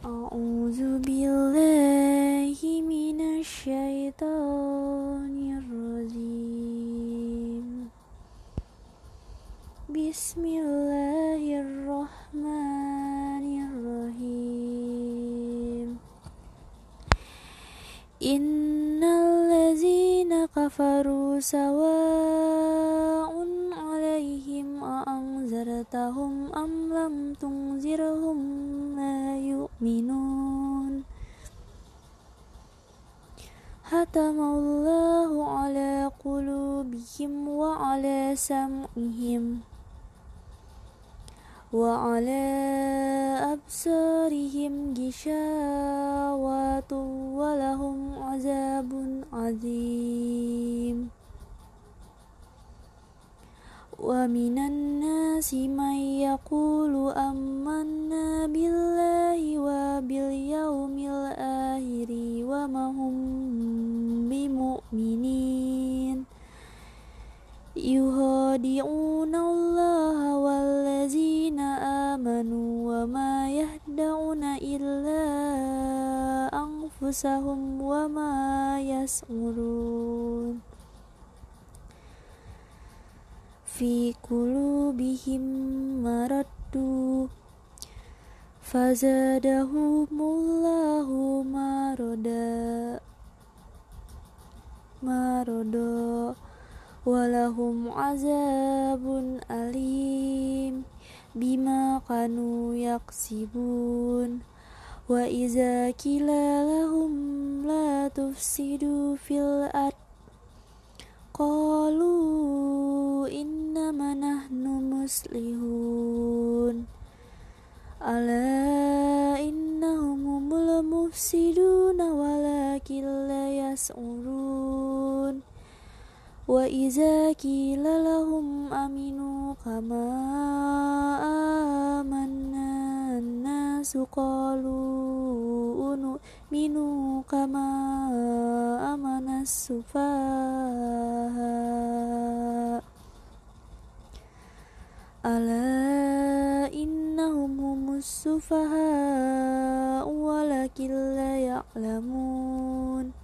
أعوذ بالله من الشيطان الرجيم. بسم الله الرحمن الرحيم. إن الذين كفروا سواء عليهم أأنذرتهم أم لم تنذرهم يؤمنون ختم الله على قلوبهم وعلى سمعهم وعلى أبصارهم غشاوة ولهم عذاب عظيم. ومن الناس من يقول آمنا أنفسهم وما يشعرون في قلوبهم مرض فزادهم الله مرضا مرضا ولهم عذاب أليم بما كانوا يكسبون وإذا قيل لهم لا تفسدوا في الأرض قالوا إنما نحن مصلحون ألا إنهم هم المفسدون ولكن لا يشعرون وإذا قيل لهم آمنوا كما آمن الناس قالوا نؤمن كما آمن السفهاء. ألا إنهم هم السفهاء ولكن لا يعلمون.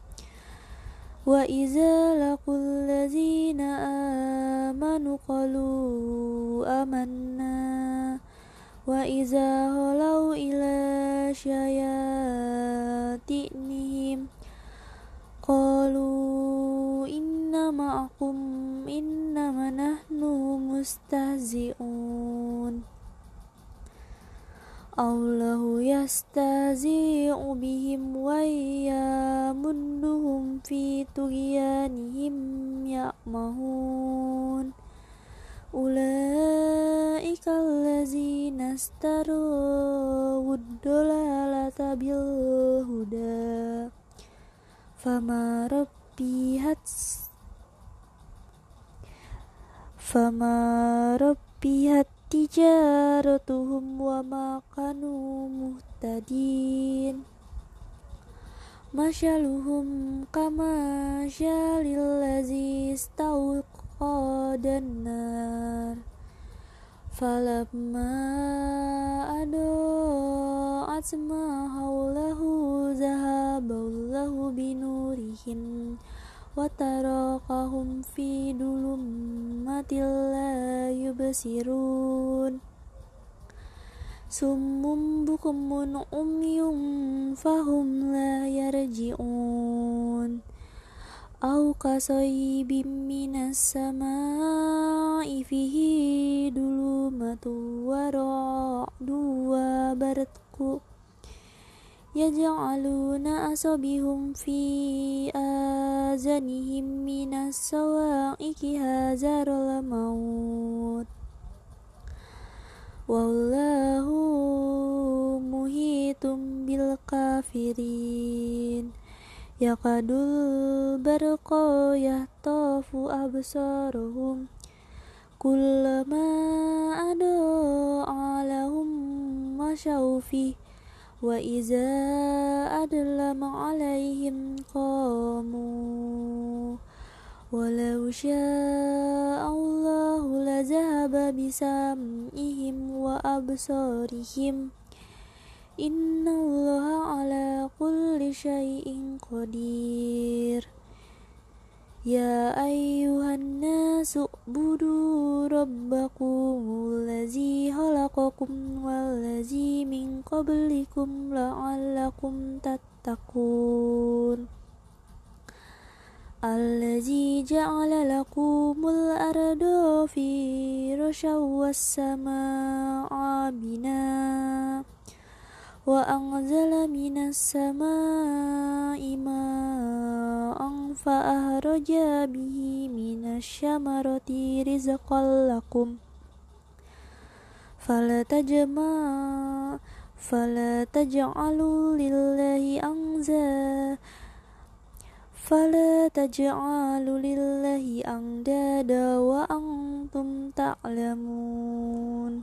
وإذا لقوا الذين آمنوا قالوا آمنا وإذا خلوا إلى شياطينهم قالوا إن معكم إنما نحن مستهزئون الله يستهزئ بهم ويمدهم في طغيانهم يعمهون أولئك الذين اشتروا الضلالة بالهدى فما ربحت فما ربحت تجارتهم وما كانوا مهتدين مثلهم كمثل الذي استوقد النار فلما أضاءت ما حوله ذهب الله بنورهم وتركهم في ظلمات لا يبصرون صم بكم عمي فهم لا يرجعون أو كصيب من السماء fihi dulu matu warok dua baratku yaj'aluna asabihum fi azanihim minas sawaiki hazarul maut. Wallahu muhitum bil kafirin. Yaqadul barqa yahtafu absaruhum. كلما أضاء لهم مشوا فيه وإذا أظلم عليهم قاموا. ولو شاء الله لذهب بسمعهم وأبصارهم. إن الله على كل شيء قدير. يا أيها الناس اعبدوا ربكم الذي خلقكم والذي من قبلكم لعلكم تتقون الذي جعل لكم الأرض فراشا والسماء بناء وأنزل من السماء ماء فأخرج به من الشمرة رزقا لكم فلا تجمع فلا تجعلوا لله أنزا فلا تجعلوا لله أندادا وأنتم تعلمون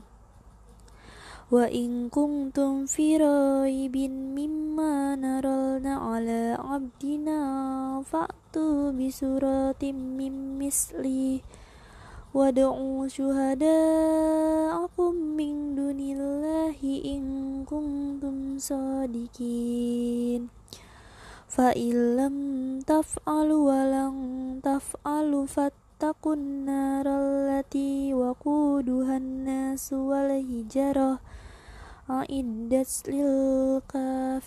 wa in kuntum fi raibin mimma narawna ala abdina fa'tu bi suratim mim misli. Wad'u syuhada'akum min dunillahi in kuntum sadikin fa lam taf'alu walang taf'alu fat فاتقوا النار التي وقودها الناس والهجرة أعدت للكافرين